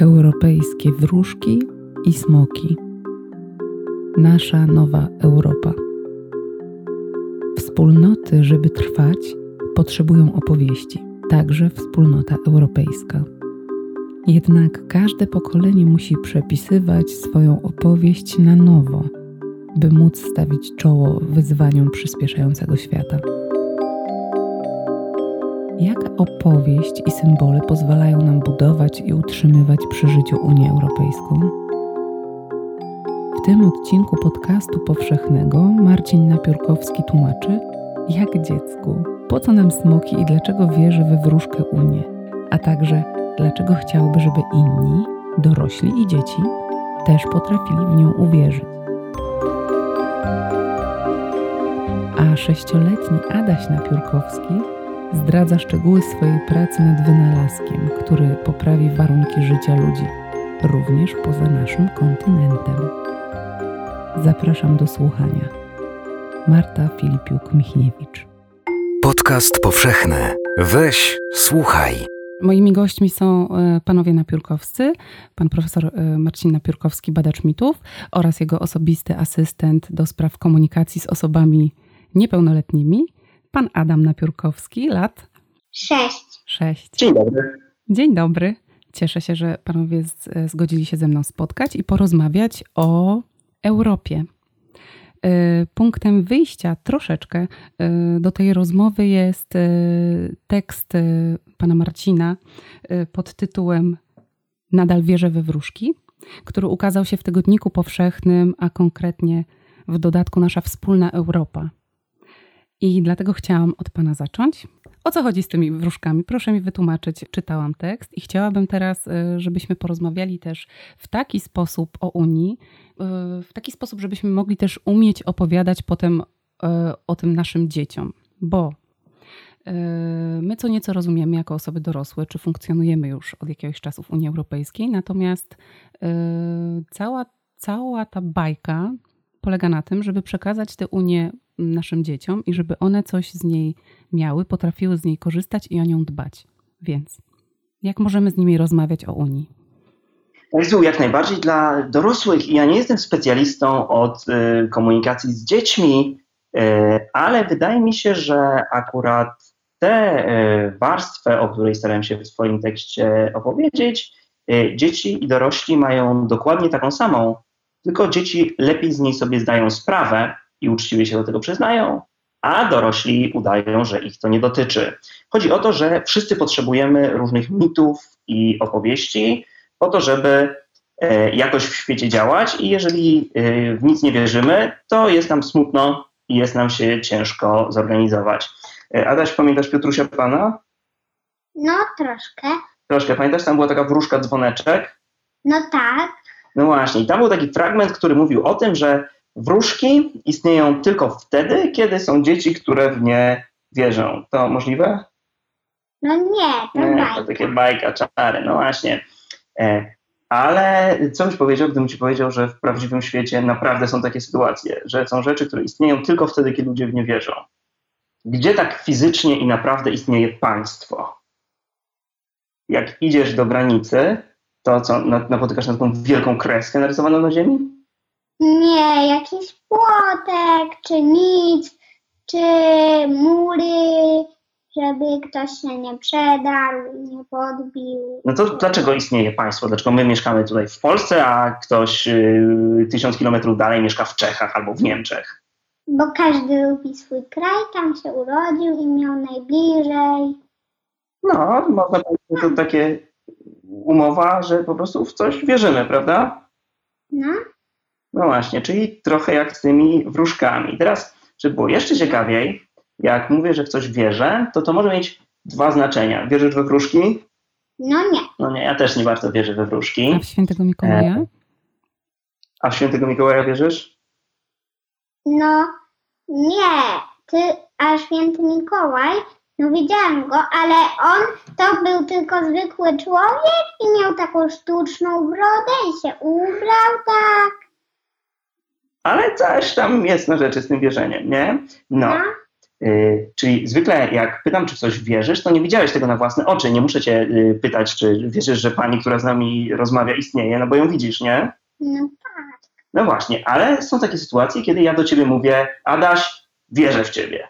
Europejskie wróżki i smoki. Nasza nowa Europa. Wspólnoty, żeby trwać, potrzebują opowieści, także wspólnota europejska. Jednak każde pokolenie musi przepisywać swoją opowieść na nowo, by móc stawić czoło wyzwaniom przyspieszającego świata. Jak opowieść i symbole pozwalają nam budować i utrzymywać przy życiu Unię Europejską? W tym odcinku podcastu powszechnego Marcin Napiórkowski tłumaczy, jak dziecku, po co nam smoki i dlaczego wierzy we wróżkę Unię, a także dlaczego chciałby, żeby inni, dorośli i dzieci, też potrafili w nią uwierzyć. A sześcioletni Adaś Napiórkowski zdradza szczegóły swojej pracy nad wynalazkiem, który poprawi warunki życia ludzi, również poza naszym kontynentem. Zapraszam do słuchania. Marta Filipiuk-Michniewicz. Podcast powszechny. Weź, słuchaj. Moimi gośćmi są e, panowie napiórkowscy, pan profesor e, Marcin Napiórkowski, badacz mitów oraz jego osobisty asystent do spraw komunikacji z osobami niepełnoletnimi pan Adam Napiórkowski, lat? Sześć. Sześć. Dzień dobry. Dzień dobry. Cieszę się, że panowie zgodzili się ze mną spotkać i porozmawiać o Europie. E, punktem wyjścia troszeczkę e, do tej rozmowy jest e, tekst pana Marcina pod tytułem Nadal wierzę we wróżki, który ukazał się w Tygodniku Powszechnym, a konkretnie w dodatku Nasza Wspólna Europa. I dlatego chciałam od Pana zacząć. O co chodzi z tymi wróżkami? Proszę mi wytłumaczyć. Czytałam tekst i chciałabym teraz, y, żebyśmy porozmawiali też w taki sposób o Unii, y, w taki sposób, żebyśmy mogli też umieć opowiadać potem y, o tym naszym dzieciom, bo my co nieco rozumiemy jako osoby dorosłe, czy funkcjonujemy już od jakiegoś czasu w Unii Europejskiej, natomiast cała, cała ta bajka polega na tym, żeby przekazać tę Unię naszym dzieciom i żeby one coś z niej miały, potrafiły z niej korzystać i o nią dbać. Więc jak możemy z nimi rozmawiać o Unii? Jezu, jak najbardziej dla dorosłych. Ja nie jestem specjalistą od y, komunikacji z dziećmi, y, ale wydaje mi się, że akurat tę y, warstwę, o której starałem się w swoim tekście opowiedzieć, y, dzieci i dorośli mają dokładnie taką samą, tylko dzieci lepiej z niej sobie zdają sprawę i uczciwie się do tego przyznają, a dorośli udają, że ich to nie dotyczy. Chodzi o to, że wszyscy potrzebujemy różnych mitów i opowieści po to, żeby e, jakoś w świecie działać i jeżeli e, w nic nie wierzymy, to jest nam smutno i jest nam się ciężko zorganizować. E, Adaś, pamiętasz Piotrusia Pana? No, troszkę. Troszkę. Pamiętasz, tam była taka wróżka dzwoneczek? No tak. No właśnie. I tam był taki fragment, który mówił o tym, że Wróżki istnieją tylko wtedy, kiedy są dzieci, które w nie wierzą. To możliwe? No nie, to nie, To takie bajka, czary, no właśnie. E, ale co byś powiedział, gdybym ci powiedział, że w prawdziwym świecie naprawdę są takie sytuacje, że są rzeczy, które istnieją tylko wtedy, kiedy ludzie w nie wierzą? Gdzie tak fizycznie i naprawdę istnieje państwo? Jak idziesz do granicy, to co, napotykasz na taką wielką kreskę narysowaną na ziemi? Nie, jakiś płotek, czy nic, czy mury, żeby ktoś się nie przedarł, nie podbił. No to dlaczego istnieje państwo? Dlaczego my mieszkamy tutaj w Polsce, a ktoś y, tysiąc kilometrów dalej mieszka w Czechach albo w Niemczech? Bo każdy lubi swój kraj, tam się urodził i miał najbliżej. No, można powiedzieć, że to takie umowa, że po prostu w coś wierzymy, prawda? No. No właśnie, czyli trochę jak z tymi wróżkami. Teraz, żeby było jeszcze ciekawiej, jak mówię, że w coś wierzę, to to może mieć dwa znaczenia. Wierzysz we wróżki? No nie. No nie, ja też nie bardzo wierzę we wróżki. A w świętego Mikołaja? E, a w świętego Mikołaja wierzysz? No nie. Ty, a święty Mikołaj, no widziałem go, ale on to był tylko zwykły człowiek i miał taką sztuczną brodę i się ubrał tak ale coś tam jest na rzeczy z tym wierzeniem, nie? No. Y, czyli zwykle jak pytam, czy w coś wierzysz, to nie widziałeś tego na własne oczy. Nie muszę cię y, pytać, czy wierzysz, że pani, która z nami rozmawia, istnieje, no bo ją widzisz, nie? No tak. No właśnie, ale są takie sytuacje, kiedy ja do ciebie mówię, Adaś, wierzę w ciebie.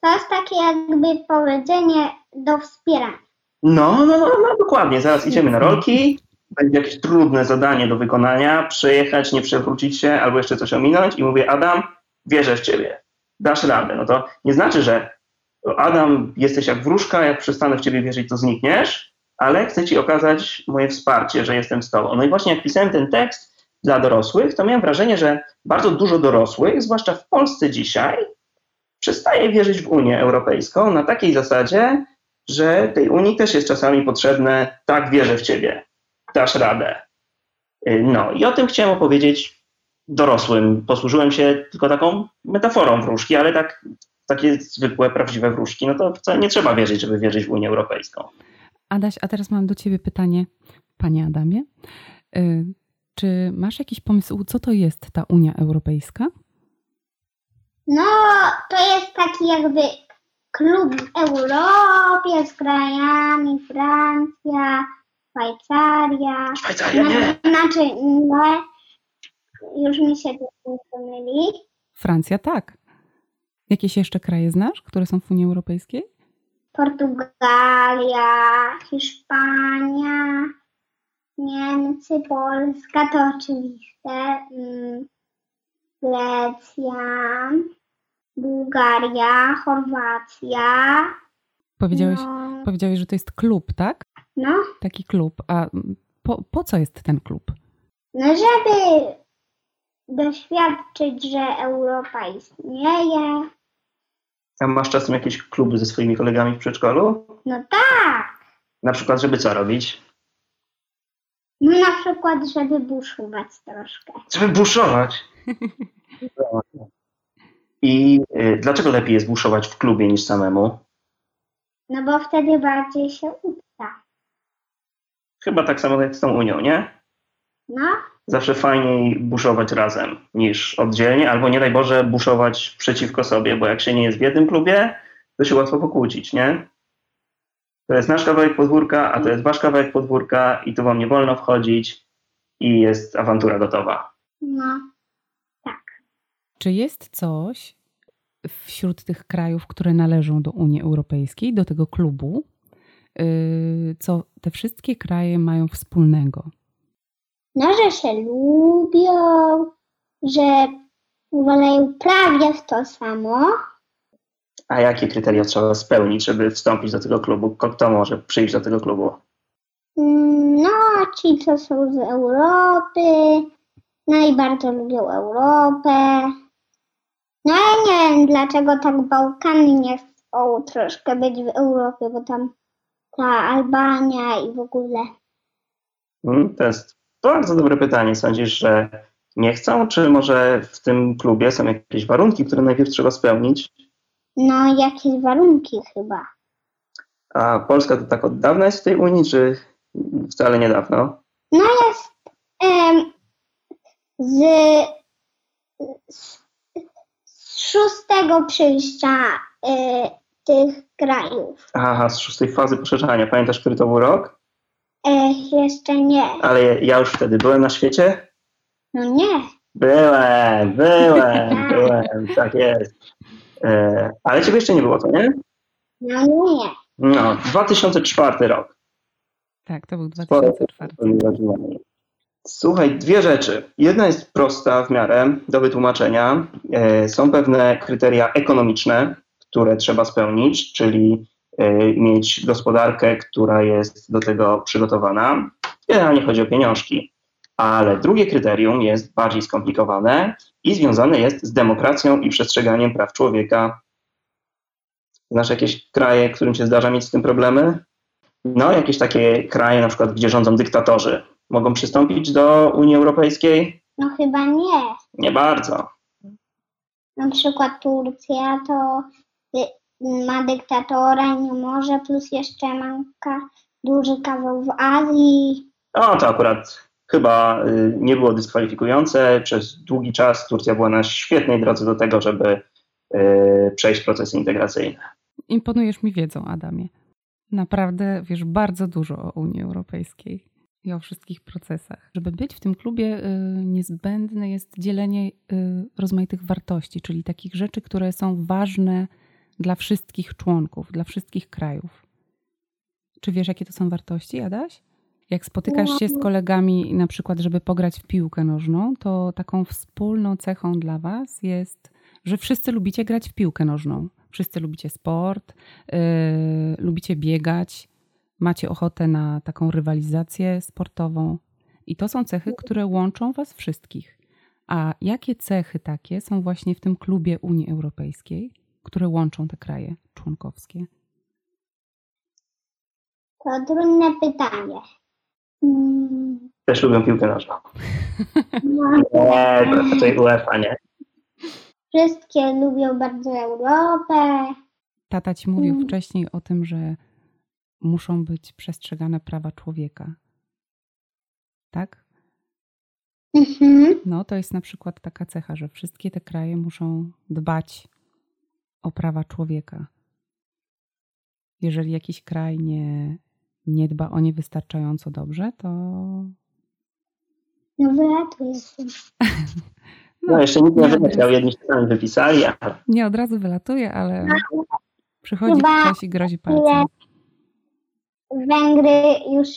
To jest takie jakby powiedzenie do wspierania. No, no, no, no dokładnie. Zaraz idziemy na rolki. Będzie jakieś trudne zadanie do wykonania, przejechać, nie przewrócić się, albo jeszcze coś ominąć i mówię, Adam, wierzę w ciebie. Dasz radę. No to nie znaczy, że Adam, jesteś jak wróżka, jak przestanę w ciebie wierzyć, to znikniesz, ale chcę ci okazać moje wsparcie, że jestem z tobą. No i właśnie jak pisałem ten tekst dla dorosłych, to miałem wrażenie, że bardzo dużo dorosłych, zwłaszcza w Polsce dzisiaj, przestaje wierzyć w Unię Europejską na takiej zasadzie, że tej Unii też jest czasami potrzebne, tak, wierzę w ciebie, dasz radę. Y, No i o tym chciałem opowiedzieć dorosłym. Posłużyłem się tylko taką metaforą wróżki, ale tak, takie zwykłe, prawdziwe wróżki, no to wcale nie trzeba wierzyć, żeby wierzyć w Unię Europejską. Adaś, a teraz mam do ciebie pytanie, panie Adamie. Y, Czy masz jakiś pomysł, co to jest ta Unia Europejska? No, to jest taki jakby klub w Europie z krajami Francja, Szwajcaria. Szwajcaria No, nie. znaczy, nie. Już mi się pomyli. Francja tak. Jakieś jeszcze kraje znasz, które są w Unii Europejskiej? Portugalia, Hiszpania, Niemcy, Polska to oczywiste. mm, Grecja, Bułgaria, Chorwacja. Powiedziałeś, No, powiedziałeś, że to jest klub, tak? No, Taki klub. A po, po co jest ten klub? no żeby doświadczyć, że Europa istnieje. A masz czasem jakieś kluby ze swoimi kolegami w przedszkolu? No tak. Na przykład, żeby co robić? No na przykład, żeby buszować troszkę. Żeby buszować. I y, dlaczego lepiej jest buszować w klubie niż samemu? No bo wtedy bardziej się uda. Chyba tak samo jak z tą Unią, nie? No, Zawsze fajniej buszować razem niż oddzielnie, albo nie daj Boże buszować przeciwko sobie, bo jak się nie jest w jednym klubie, to się łatwo pokłócić, nie? To jest nasz kawałek podwórka, a to jest wasz kawałek podwórka i tu wam nie wolno wchodzić i jest awantura gotowa. no. Czy jest coś wśród tych krajów, które należą do Unii Europejskiej, do tego klubu, co te wszystkie kraje mają wspólnego? No, że się lubią, że wolę prawie w to samo. A jakie kryteria trzeba spełnić, żeby wstąpić do tego klubu? Kto może przyjść do tego klubu? Mm, No, ci, co są z Europy, no i bardzo lubią Europę. No ja nie wiem, dlaczego tak Bałkany nie chcą troszkę być w Europie, bo tam ta Albania i w ogóle. Hmm, To jest bardzo dobre pytanie. Sądzisz, że nie chcą, czy może w tym klubie są jakieś warunki, które najpierw trzeba spełnić? No, jakieś warunki chyba. A Polska to tak od dawna jest w tej Unii, czy wcale niedawno? No jest em, z, z, z szóstego przyjścia y, tych krajów. Aha, z szóstej fazy poszerzania. Pamiętasz, który to był rok? E, jeszcze nie. Ale ja już wtedy byłem na świecie? No nie. Byłem, byłem, byłem, tak jest. E, ale ciebie jeszcze nie było, to nie? No nie. No, 2004 rok. Tak, to był Sporo 2004. Słuchaj, dwie rzeczy. Jedna jest prosta w miarę do wytłumaczenia. E, Są pewne kryteria ekonomiczne, które trzeba spełnić, czyli e, mieć gospodarkę, która jest do tego przygotowana. Generalnie chodzi o pieniążki. Ale drugie kryterium jest bardziej skomplikowane i związane jest z demokracją i przestrzeganiem praw człowieka. Znasz jakieś kraje, którym się zdarza mieć z tym problemy? No, jakieś takie kraje, na przykład, gdzie rządzą dyktatorzy, mogą przystąpić do Unii Europejskiej? No chyba nie. Nie bardzo. Na przykład Turcja to ma dyktatora i nie może, plus jeszcze ma ka, duży kawał w Azji. No, to akurat chyba y, nie było dyskwalifikujące. Przez długi czas Turcja była na świetnej drodze do tego, żeby przejść procesy integracyjne. Imponujesz mi wiedzą, Adamie. Naprawdę wiesz bardzo dużo o Unii Europejskiej i o wszystkich procesach. Żeby być w tym klubie, y, niezbędne jest dzielenie y, rozmaitych wartości, czyli takich rzeczy, które są ważne dla wszystkich członków, dla wszystkich krajów. Czy wiesz, jakie to są wartości, Adaś? Jak spotykasz się z kolegami, na przykład, żeby pograć w piłkę nożną, to taką wspólną cechą dla Was jest, że wszyscy lubicie grać w piłkę nożną. Wszyscy lubicie sport, yy, lubicie biegać, macie ochotę na taką rywalizację sportową. I to są cechy, które łączą Was wszystkich. A jakie cechy takie są właśnie w tym klubie Unii Europejskiej, które łączą te kraje członkowskie? To trudne pytanie. Mm, Też lubią piłkę nożną. no, Nie, to raczej UEFA, nie? wszystkie lubią bardzo Europę. Tata ci mówił Mm. wcześniej o tym, że muszą być przestrzegane prawa człowieka. Tak? Mhm. No, to jest na przykład taka cecha, że wszystkie te kraje muszą dbać o prawa człowieka. Jeżeli jakiś kraj nie, nie dba o nie wystarczająco dobrze, to No wylatuję z tym. No jeszcze nikt nie wyleciał, jedni się sami wypisali, ale nie od razu wylatuje, ale przychodzi Chyba ktoś i grozi palcem. Węgry już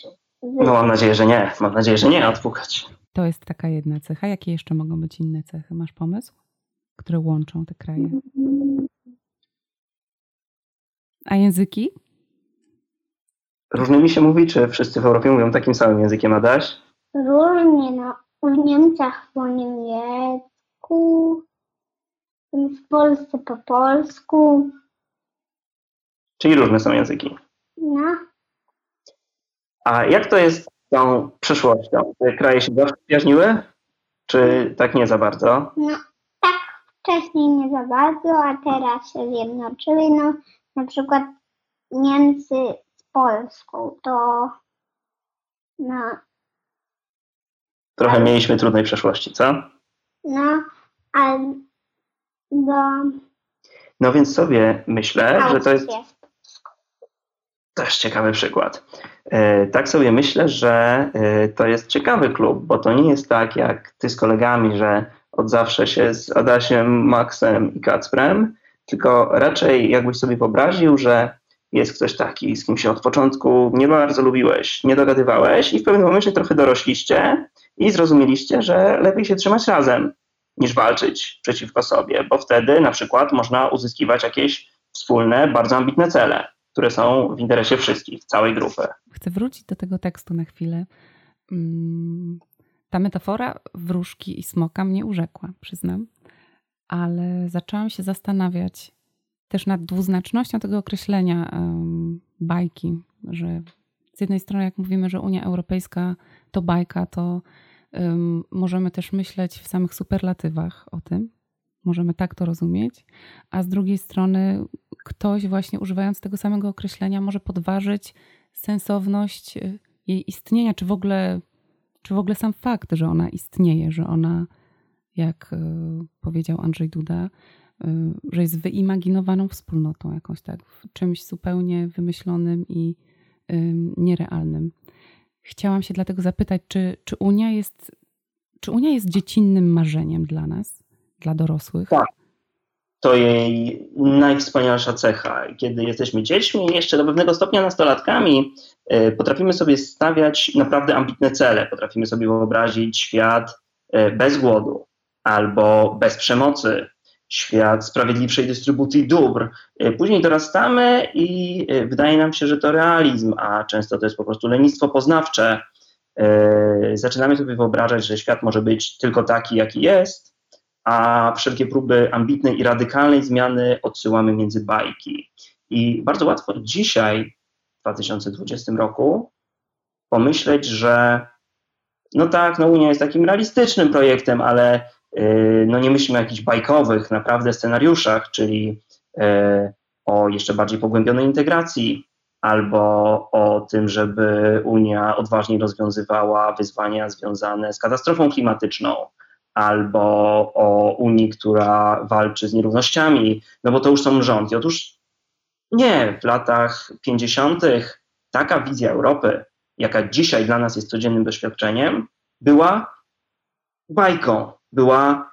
no mam nadzieję, że nie. Mam nadzieję, że nie odpukać. To jest taka jedna cecha. Jakie jeszcze mogą być inne cechy? Masz pomysł? Które łączą te kraje? A języki? Różnymi się mówi, czy wszyscy w Europie mówią takim samym językiem, Adaś? różnie, no. W Niemczech po niemiecku, w Polsce po polsku. Czyli różne są języki. No, A jak to jest z tą przyszłością? Te kraje się zawsze przyjaźniły? Czy tak nie za bardzo? no tak wcześniej nie za bardzo, a teraz się zjednoczyły. No, na przykład Niemcy z Polską, to no, Trochę mieliśmy trudnej przeszłości, co? no, ale do No więc sobie myślę, że to jest jest. też ciekawy przykład. E, Tak sobie myślę, że e, to jest ciekawy klub, bo to nie jest tak jak ty z kolegami, że od zawsze się z Adasiem, Maxem i Kacprem, tylko raczej jakbyś sobie wyobraził, że jest ktoś taki, z kim się od początku nie bardzo lubiłeś, nie dogadywałeś i w pewnym momencie trochę dorośliście i zrozumieliście, że lepiej się trzymać razem niż walczyć przeciwko sobie, bo wtedy na przykład można uzyskiwać jakieś wspólne, bardzo ambitne cele, które są w interesie wszystkich, całej grupy. Chcę wrócić do tego tekstu na chwilę. Mm, Ta metafora wróżki i smoka mnie urzekła, przyznam, ale zaczęłam się zastanawiać też nad dwuznacznością tego określenia bajki, że z jednej strony, jak mówimy, że Unia Europejska to bajka, to em, możemy też myśleć w samych superlatywach o tym. Możemy tak to rozumieć, a z drugiej strony ktoś właśnie używając tego samego określenia może podważyć sensowność y, jej istnienia, czy w ogóle, czy w ogóle sam fakt, że ona istnieje, że ona, jak y, powiedział Andrzej Duda, y, że jest wyimaginowaną wspólnotą jakąś tak, czymś zupełnie wymyślonym i y, nierealnym. Chciałam się dlatego zapytać, czy, czy, Unia jest, czy Unia jest dziecinnym marzeniem dla nas, dla dorosłych? Tak. To jej najwspanialsza cecha. Kiedy jesteśmy dziećmi, jeszcze do pewnego stopnia nastolatkami, potrafimy sobie stawiać naprawdę ambitne cele. Potrafimy sobie wyobrazić świat bez głodu albo bez przemocy, świat sprawiedliwszej dystrybucji dóbr. Y, Później dorastamy i y, wydaje nam się, że to realizm, a często to jest po prostu lenistwo poznawcze. Y, Zaczynamy sobie wyobrażać, że świat może być tylko taki, jaki jest, a wszelkie próby ambitnej i radykalnej zmiany odsyłamy między bajki. I bardzo łatwo dzisiaj, w 2020 roku, pomyśleć, że no tak, no Unia jest takim realistycznym projektem, ale no nie myślimy o jakichś bajkowych naprawdę scenariuszach, czyli yy, o jeszcze bardziej pogłębionej integracji, albo o tym, żeby Unia odważniej rozwiązywała wyzwania związane z katastrofą klimatyczną, albo o Unii, która walczy z nierównościami, no bo to już są rządy. Otóż nie, w latach 50. taka wizja Europy, jaka dzisiaj dla nas jest codziennym doświadczeniem, była bajką, była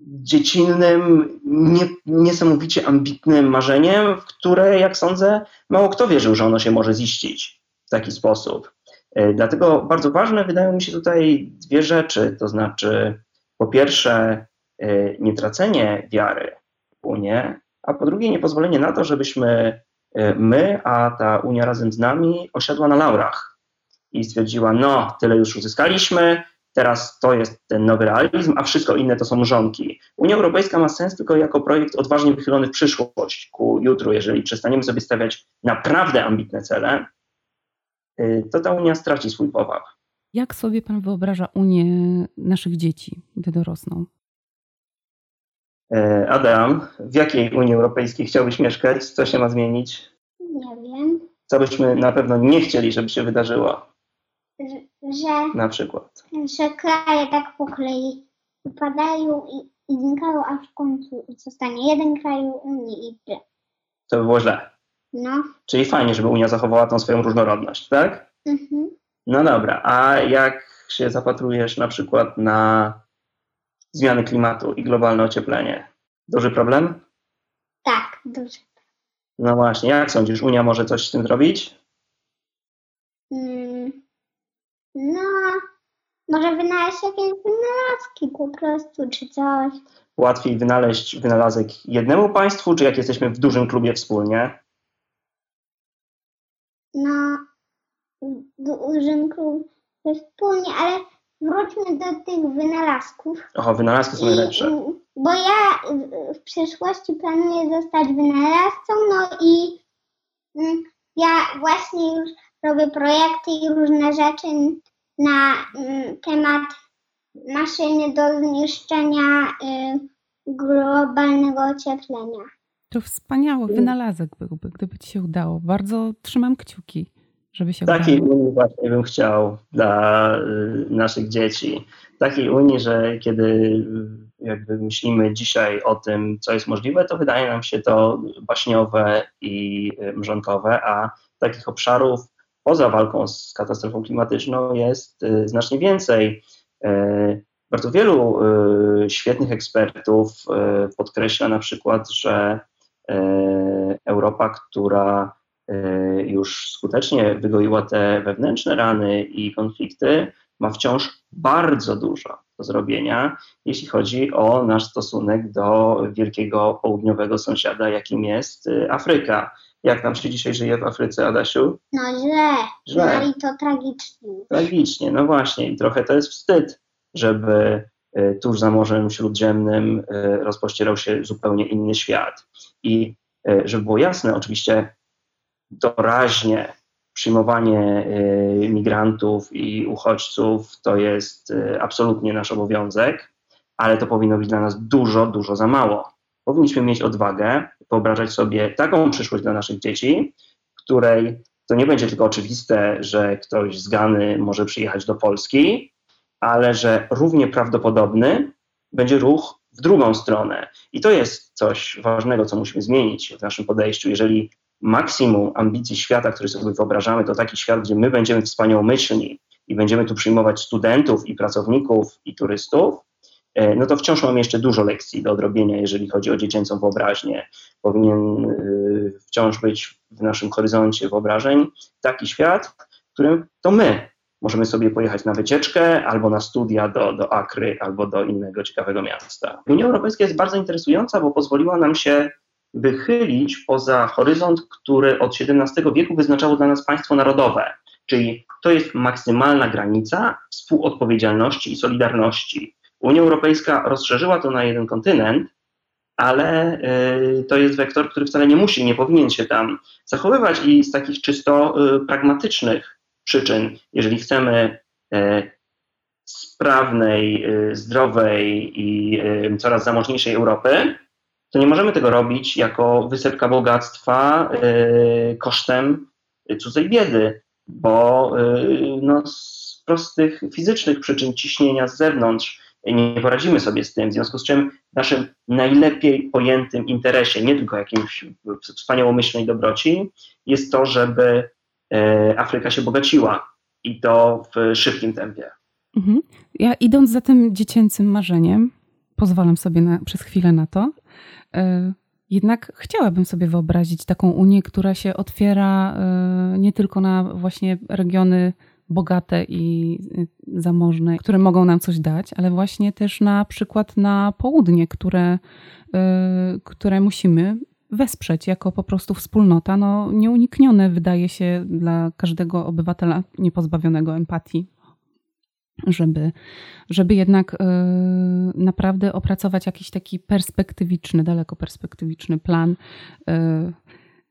dziecinnym, nie, niesamowicie ambitnym marzeniem, w które, jak sądzę, mało kto wierzył, że ono się może ziścić w taki sposób. E, dlatego bardzo ważne wydają mi się tutaj dwie rzeczy, to znaczy po pierwsze e, nie tracenie wiary w Unię, a po drugie nie pozwolenie na to, żebyśmy e, my, a ta Unia razem z nami osiadła na laurach i stwierdziła, no tyle już uzyskaliśmy, teraz to jest ten nowy realizm, a wszystko inne to są żonki. Unia Europejska ma sens tylko jako projekt odważnie wychylony w przyszłość, ku jutru, jeżeli przestaniemy sobie stawiać naprawdę ambitne cele, y, to ta Unia straci swój powab. Jak sobie Pan wyobraża Unię naszych dzieci, gdy dorosną? E, Adam, w jakiej Unii Europejskiej chciałbyś mieszkać? Co się ma zmienić? Nie wiem, Co byśmy na pewno nie chcieli, żeby się wydarzyło? Że, Na przykład. że kraje tak po kolei upadają i, i znikają, a w końcu zostanie jeden kraj Unii i tyle. To by było źle. No. Czyli fajnie, żeby Unia zachowała tą swoją różnorodność, tak? Mhm. No dobra, a jak się zapatrujesz na przykład na zmiany klimatu i globalne ocieplenie? Duży problem? Tak, dobrze. No właśnie, jak sądzisz, Unia może coś z tym zrobić? Mm, no, może wynaleźć jakieś wynalazki po prostu, czy coś. Łatwiej wynaleźć wynalazek jednemu państwu, czy jak jesteśmy w dużym klubie wspólnie? No, w dużym klubie wspólnie, ale wróćmy do tych wynalazków. Oho, wynalazki są najlepsze. I- Bo ja w- w przyszłości planuję zostać wynalazcą, no i mm, ja właśnie już robię projekty i różne rzeczy na mm, temat maszyny do zniszczenia y, globalnego ocieplenia. To wspaniały Mm. wynalazek byłby, gdyby Ci się udało. Bardzo trzymam kciuki, żeby się Takiej udało. Unii właśnie bym chciał dla y, naszych dzieci. Takiej Unii, że kiedy y, jakby myślimy dzisiaj o tym, co jest możliwe, to wydaje nam się to baśniowe i mrzonkowe, a takich obszarów poza walką z katastrofą klimatyczną jest y, znacznie więcej. Y, Bardzo wielu y, świetnych ekspertów podkreśla na przykład, że Europa, która już skutecznie wygoiła te wewnętrzne rany i konflikty, ma wciąż bardzo dużo do zrobienia, jeśli chodzi o nasz stosunek do wielkiego południowego sąsiada, jakim jest Afryka. Jak nam się dzisiaj żyje w Afryce, Adasiu? No źle, Źle. no i to tragicznie. Tragicznie, no właśnie. I trochę to jest wstyd, żeby y, tuż za Morzem Śródziemnym y, rozpościerał się zupełnie inny świat. I y, żeby było jasne, oczywiście doraźnie przyjmowanie migrantów i uchodźców to jest absolutnie nasz obowiązek, ale to powinno być dla nas dużo, dużo za mało. Powinniśmy mieć odwagę wyobrażać sobie taką przyszłość dla naszych dzieci, której to nie będzie tylko oczywiste, że ktoś z Gany może przyjechać do Polski, ale że równie prawdopodobny będzie ruch w drugą stronę. I to jest coś ważnego, co musimy zmienić w naszym podejściu. Jeżeli maksimum ambicji świata, który sobie wyobrażamy, to taki świat, gdzie my będziemy wspaniałomyślni i będziemy tu przyjmować studentów i pracowników i turystów, no to wciąż mamy jeszcze dużo lekcji do odrobienia, jeżeli chodzi o dziecięcą wyobraźnię. Powinien y, wciąż być w naszym horyzoncie wyobrażeń taki świat, w którym to my możemy sobie pojechać na wycieczkę albo na studia do, do Akry albo do innego ciekawego miasta. Unia Europejska jest bardzo interesująca, bo pozwoliła nam się wychylić poza horyzont, który od XVII wieku wyznaczało dla nas państwo narodowe, czyli to jest maksymalna granica współodpowiedzialności i solidarności. Unia Europejska rozszerzyła to na jeden kontynent, ale y, to jest wektor, który wcale nie musi, nie powinien się tam zachowywać i z takich czysto y, pragmatycznych przyczyn, jeżeli chcemy y, sprawnej, zdrowej i coraz zamożniejszej Europy, to nie możemy tego robić jako wysepka bogactwa kosztem cudzej biedy, bo no, z prostych fizycznych przyczyn ciśnienia z zewnątrz nie poradzimy sobie z tym, w związku z czym w naszym najlepiej pojętym interesie, nie tylko jakimś wspaniałomyślnej dobroci, jest to, żeby e, Afryka się bogaciła i to w szybkim tempie. Mhm. Ja idąc za tym dziecięcym marzeniem, pozwalam sobie na, przez chwilę na to, e, jednak chciałabym sobie wyobrazić taką Unię, która się otwiera e, nie tylko na właśnie regiony bogate i y, zamożne, które mogą nam coś dać, ale właśnie też na przykład na południe, które, y, które musimy wesprzeć jako po prostu wspólnota, no nieuniknione wydaje się dla każdego obywatela niepozbawionego empatii, żeby, żeby jednak y, naprawdę opracować jakiś taki perspektywiczny, daleko perspektywiczny plan,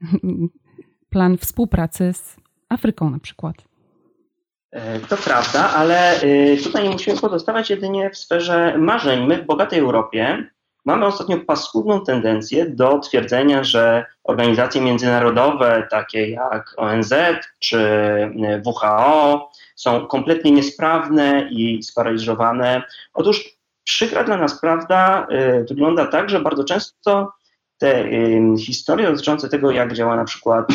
plan współpracy z Afryką na przykład. E, to prawda, ale y, tutaj musimy pozostawać jedynie w sferze marzeń. My w bogatej Europie mamy ostatnio paskudną tendencję do twierdzenia, że organizacje międzynarodowe takie jak ONZ czy y, WHO są kompletnie niesprawne i sparaliżowane. Otóż przykra dla nas prawda wygląda tak, że bardzo często te historie dotyczące tego, jak działa na przykład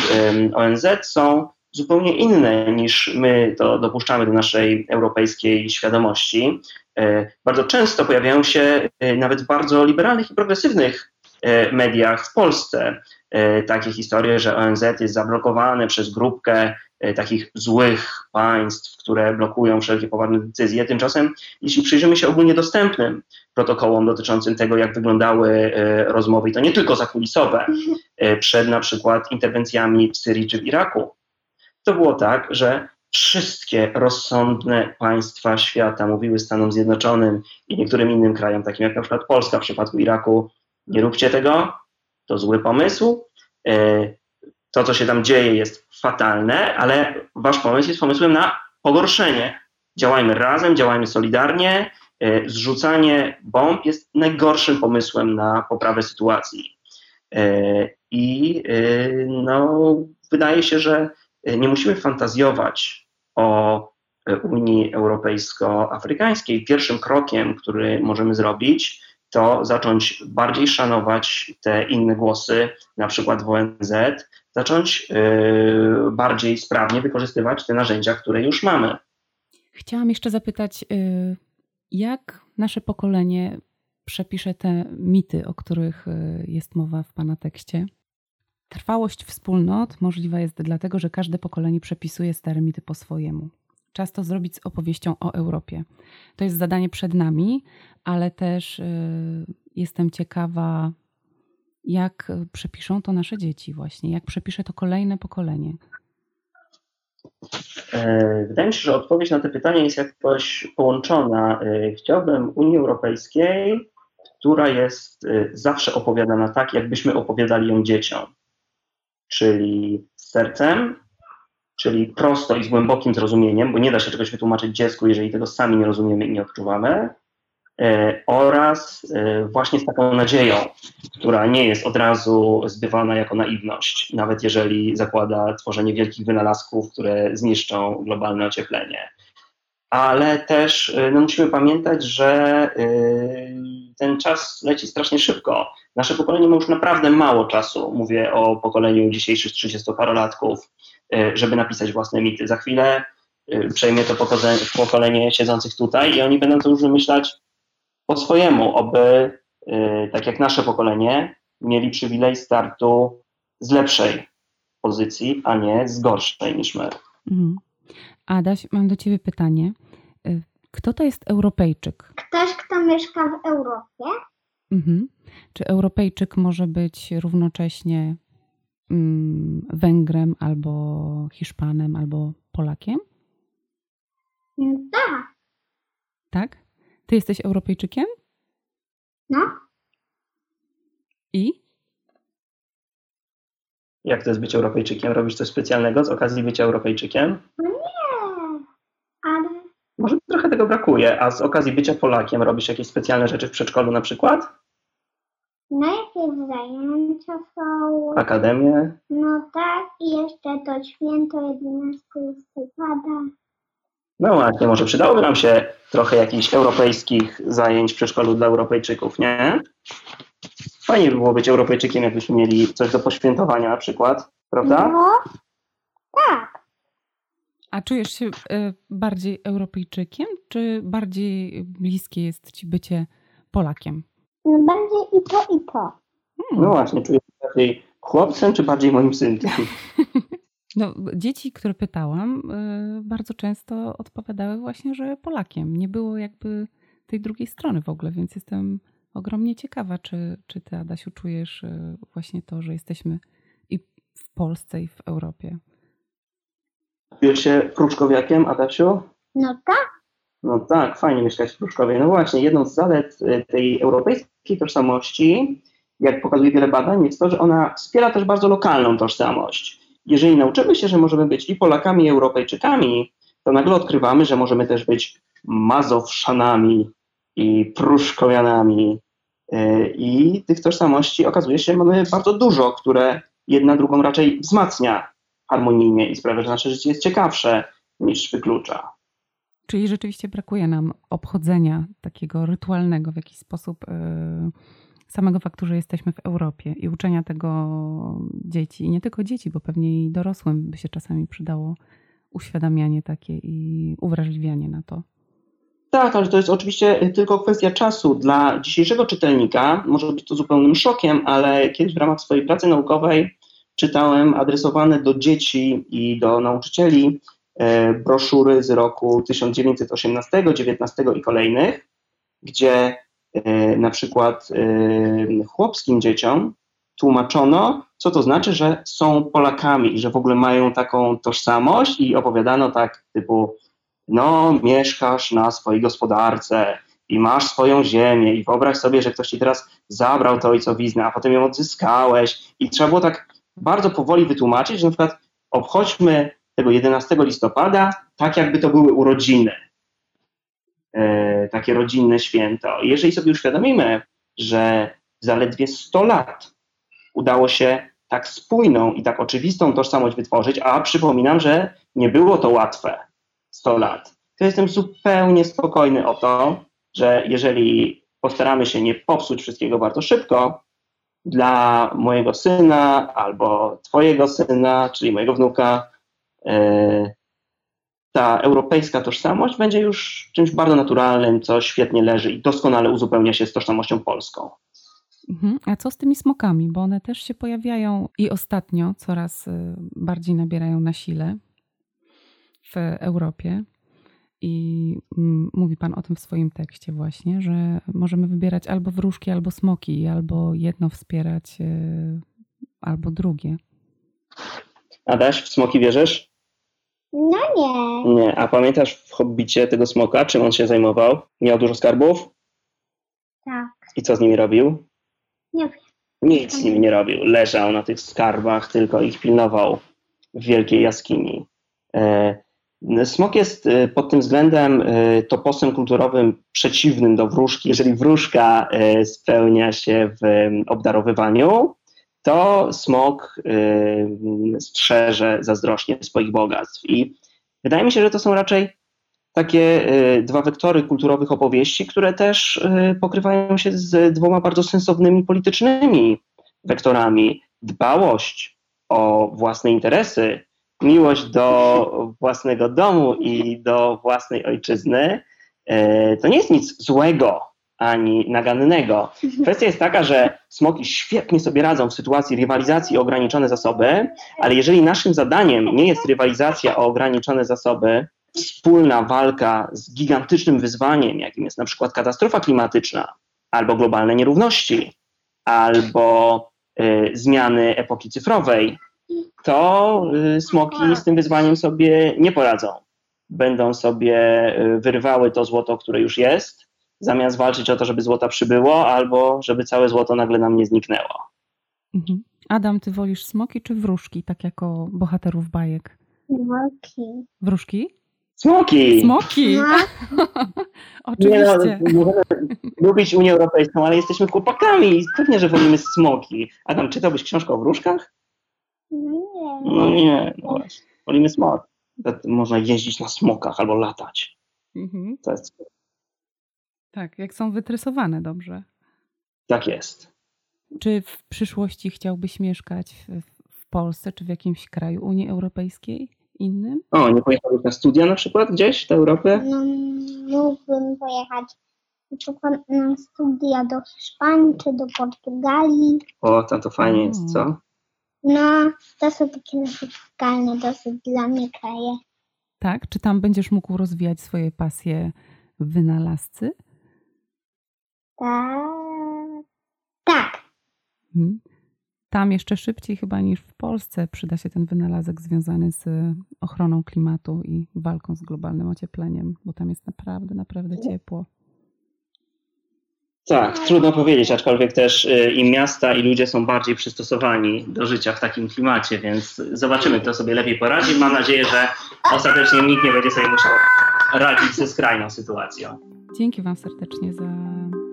ONZ są zupełnie inne niż my to dopuszczamy do naszej europejskiej świadomości. E, bardzo często pojawiają się e, nawet w bardzo liberalnych i progresywnych e, mediach w Polsce takie historie, że ONZ jest zablokowane przez grupkę takich złych państw, które blokują wszelkie poważne decyzje. Tymczasem, jeśli przyjrzymy się ogólnie dostępnym protokołom dotyczącym tego, jak wyglądały rozmowy, i to nie tylko zakulisowe, przed na przykład interwencjami w Syrii czy w Iraku, to było tak, że wszystkie rozsądne państwa świata mówiły Stanom Zjednoczonym i niektórym innym krajom, takim jak na przykład Polska w przypadku Iraku, nie róbcie tego, to zły pomysł. E, to, co się tam dzieje, jest fatalne, ale wasz pomysł jest pomysłem na pogorszenie. Działajmy razem, działajmy solidarnie. E, zrzucanie bomb jest najgorszym pomysłem na poprawę sytuacji. E, I no, wydaje się, że nie musimy fantazjować o y, Unii Europejsko-Afrykańskiej. Pierwszym krokiem, który możemy zrobić, to zacząć bardziej szanować te inne głosy, na przykład w ONZ, zacząć yy, bardziej sprawnie wykorzystywać te narzędzia, które już mamy. Chciałam jeszcze zapytać, y, jak nasze pokolenie przepisze te mity, o których jest mowa w Pana tekście? Trwałość wspólnot możliwa jest dlatego, że każde pokolenie przepisuje stare mity po swojemu. Czas to zrobić z opowieścią o Europie. To jest zadanie przed nami, ale też y, jestem ciekawa, jak przepiszą to nasze dzieci, właśnie, jak przepisze to kolejne pokolenie. E, wydaje mi się, że odpowiedź na to pytanie jest jakoś połączona. E, chciałbym Unii Europejskiej, która jest e, zawsze opowiadana tak, jakbyśmy opowiadali ją dzieciom czyli z sercem, czyli prosto i z głębokim zrozumieniem, bo nie da się czegoś wytłumaczyć dziecku, jeżeli tego sami nie rozumiemy i nie odczuwamy, e, oraz e, właśnie z taką nadzieją, która nie jest od razu zbywana jako naiwność, nawet jeżeli zakłada tworzenie wielkich wynalazków, które zniszczą globalne ocieplenie. Ale też e, no, musimy pamiętać, że ten czas leci strasznie szybko Nasze pokolenie ma już naprawdę mało czasu, mówię o pokoleniu dzisiejszych 30-parolatków, e, żeby napisać własne mity. Za chwilę e, przejmie to pokolenie siedzących tutaj i oni będą to już wymyślać po swojemu, aby, e, tak jak nasze pokolenie, mieli przywilej startu z lepszej pozycji, a nie z gorszej niż my. Mhm. Adaś, mam do Ciebie pytanie. Kto to jest Europejczyk? Ktoś, kto mieszka w Europie. Mhm. Czy Europejczyk może być równocześnie mm, Węgrem albo Hiszpanem albo Polakiem? Tak. Tak? Ty jesteś Europejczykiem? No. I? Jak to jest być Europejczykiem? Robisz coś specjalnego z okazji bycia Europejczykiem? No. Może trochę tego brakuje, a z okazji bycia Polakiem robisz jakieś specjalne rzeczy w przedszkolu na przykład? No jakieś zajęcia są. Akademię? No tak, i jeszcze to święto 11 listopada. No właśnie, może przydałoby nam się trochę jakichś europejskich zajęć w przedszkolu dla Europejczyków, nie? Fajnie by było być Europejczykiem, jakbyśmy mieli coś do poświętowania na przykład, prawda? No, tak. A czujesz się y, bardziej Europejczykiem, czy bardziej bliskie jest ci bycie Polakiem? No bardziej i to, i to. Hmm. No właśnie, czuję się bardziej chłopcem, czy bardziej moim synkiem? No, dzieci, które pytałam, y, bardzo często odpowiadały właśnie, że Polakiem. Nie było jakby tej drugiej strony w ogóle, więc jestem ogromnie ciekawa, czy, czy ty, Adasiu, czujesz y, właśnie to, że jesteśmy i w Polsce, i w Europie. Czujesz się pruszkowiakiem, Adasiu? No tak. No tak, fajnie mieszkać w Pruszkowie. No właśnie, jedną z zalet y, tej europejskiej tożsamości, jak pokazuje wiele badań, jest to, że ona wspiera też bardzo lokalną tożsamość. Jeżeli nauczymy się, że możemy być i Polakami, i Europejczykami, to nagle odkrywamy, że możemy też być Mazowszanami i Pruszkowianami. Y, I tych tożsamości okazuje się, mamy bardzo dużo, które jedna drugą raczej wzmacnia harmonijnie i sprawia, że nasze życie jest ciekawsze niż wyklucza. Czyli rzeczywiście brakuje nam obchodzenia takiego rytualnego w jakiś sposób y, samego faktu, że jesteśmy w Europie i uczenia tego dzieci. I nie tylko dzieci, bo pewnie i dorosłym by się czasami przydało uświadamianie takie i uwrażliwianie na to. Tak, ale to jest oczywiście tylko kwestia czasu. Dla dzisiejszego czytelnika może być to zupełnym szokiem, ale kiedyś w ramach swojej pracy naukowej czytałem adresowane do dzieci i do nauczycieli e, broszury z roku 1918, 19 i kolejnych, gdzie e, na przykład e, chłopskim dzieciom tłumaczono, co to znaczy, że są Polakami i że w ogóle mają taką tożsamość i opowiadano tak typu no mieszkasz na swojej gospodarce i masz swoją ziemię i wyobraź sobie, że ktoś ci teraz zabrał to ojcowiznę, a potem ją odzyskałeś i trzeba było tak bardzo powoli wytłumaczyć, że na przykład obchodźmy tego 11 listopada tak, jakby to były urodziny, e, takie rodzinne święto. Jeżeli sobie uświadomimy, że zaledwie 100 lat udało się tak spójną i tak oczywistą tożsamość wytworzyć, a przypominam, że nie było to łatwe 100 lat, to jestem zupełnie spokojny o to, że jeżeli postaramy się nie popsuć wszystkiego bardzo szybko, dla mojego syna albo twojego syna, czyli mojego wnuka, e, ta europejska tożsamość będzie już czymś bardzo naturalnym, co świetnie leży i doskonale uzupełnia się z tożsamością polską. Mhm. A co z tymi smokami? Bo one też się pojawiają i ostatnio coraz y, bardziej nabierają na sile w Europie. I mm, mówi Pan o tym w swoim tekście właśnie, że możemy wybierać albo wróżki, albo smoki, albo jedno wspierać, y, albo drugie. Adaś, w smoki wierzysz? No nie. Nie. A pamiętasz w Hobbicie tego smoka, czym on się zajmował? Miał dużo skarbów? Tak. I co z nimi robił? Nie wiem. Nic z nimi nie robił. Leżał na tych skarbach, tylko ich pilnował w wielkiej jaskini. E, Smok jest e, pod tym względem e, toposem kulturowym przeciwnym do wróżki. Jeżeli wróżka e, spełnia się w obdarowywaniu, to smok strzeże zazdrośnie swoich bogactw. I wydaje mi się, że to są raczej takie dwa wektory kulturowych opowieści, które też pokrywają się z dwoma bardzo sensownymi politycznymi wektorami. Dbałość o własne interesy miłość do własnego domu i do własnej ojczyzny, e, to nie jest nic złego ani nagannego. Kwestia jest taka, że smoki świetnie sobie radzą w sytuacji rywalizacji o ograniczone zasoby, ale jeżeli naszym zadaniem nie jest rywalizacja o ograniczone zasoby, wspólna walka z gigantycznym wyzwaniem, jakim jest na przykład katastrofa klimatyczna, albo globalne nierówności, albo y, zmiany epoki cyfrowej, to y, smoki z tym wyzwaniem sobie nie poradzą. Będą sobie y, wyrywały to złoto, które już jest, zamiast walczyć o to, żeby złota przybyło, albo żeby całe złoto nagle nam nie zniknęło. Mhm. Adam, ty wolisz smoki czy wróżki, tak jako bohaterów bajek? Smoki. Wróżki? Smoki! Smoki! No. Oczywiście. Nie, no, możemy lubić Unię Europejską, ale jesteśmy chłopakami i pewnie, że wolimy smoki. Adam, czytałbyś książkę o wróżkach? No nie. No nie, no właśnie. Wolimy smok. można jeździć na smokach albo latać. Mhm. To jest... Tak, jak są wytresowane dobrze. Tak jest. Czy w przyszłości chciałbyś mieszkać w, w Polsce czy w jakimś kraju Unii Europejskiej innym? O, nie pojechałbyś na studia na przykład gdzieś w Europie? No, mógłbym pojechać na przykład na studia do Hiszpanii czy do Portugalii. O, tam to fajnie jest, co? No, to są takie radykalne dosyć dla mnie kraje. Tak? Czy tam będziesz mógł rozwijać swoje pasje wynalazcy? Tak. Tak. Hmm. Tam jeszcze szybciej chyba niż w Polsce przyda się ten wynalazek związany z ochroną klimatu i walką z globalnym ociepleniem, bo tam jest naprawdę, naprawdę ciepło. Tak, trudno powiedzieć, aczkolwiek też y, i miasta, i ludzie są bardziej przystosowani do życia w takim klimacie, więc zobaczymy, kto sobie lepiej poradzi. Mam nadzieję, że ostatecznie nikt nie będzie sobie musiał radzić ze skrajną sytuacją. Dzięki Wam serdecznie za,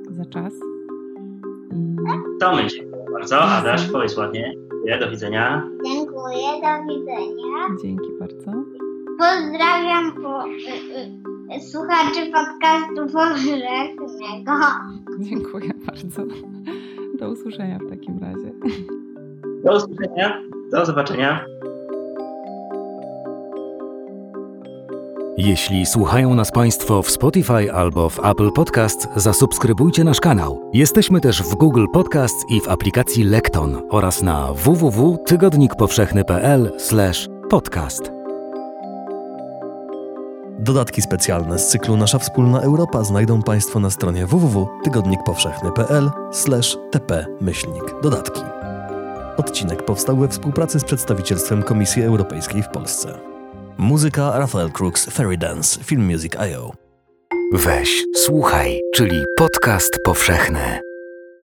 za czas. To my dziękuję bardzo. Adaś, powiedz ładnie. Do widzenia. Dziękuję, do widzenia. Dzięki bardzo. Pozdrawiam po, y, y, słuchaczy podcastu powszechnego. Dziękuję bardzo. Do usłyszenia w takim razie. Do usłyszenia. Do zobaczenia. Jeśli słuchają nas Państwo w Spotify albo w Apple Podcast, zasubskrybujcie nasz kanał. Jesteśmy też w Google Podcast i w aplikacji Lekton oraz na www.tygodnikpowszechny.pl/podcast. Dodatki specjalne z cyklu Nasza Wspólna Europa znajdą Państwo na stronie www.tygodnikpowszechny.pl/tp-dodatki. Odcinek powstał we współpracy z przedstawicielstwem Komisji Europejskiej w Polsce. Muzyka Rafael Crooks Fairy Dance Film Music IO. Weź, słuchaj, czyli podcast powszechny.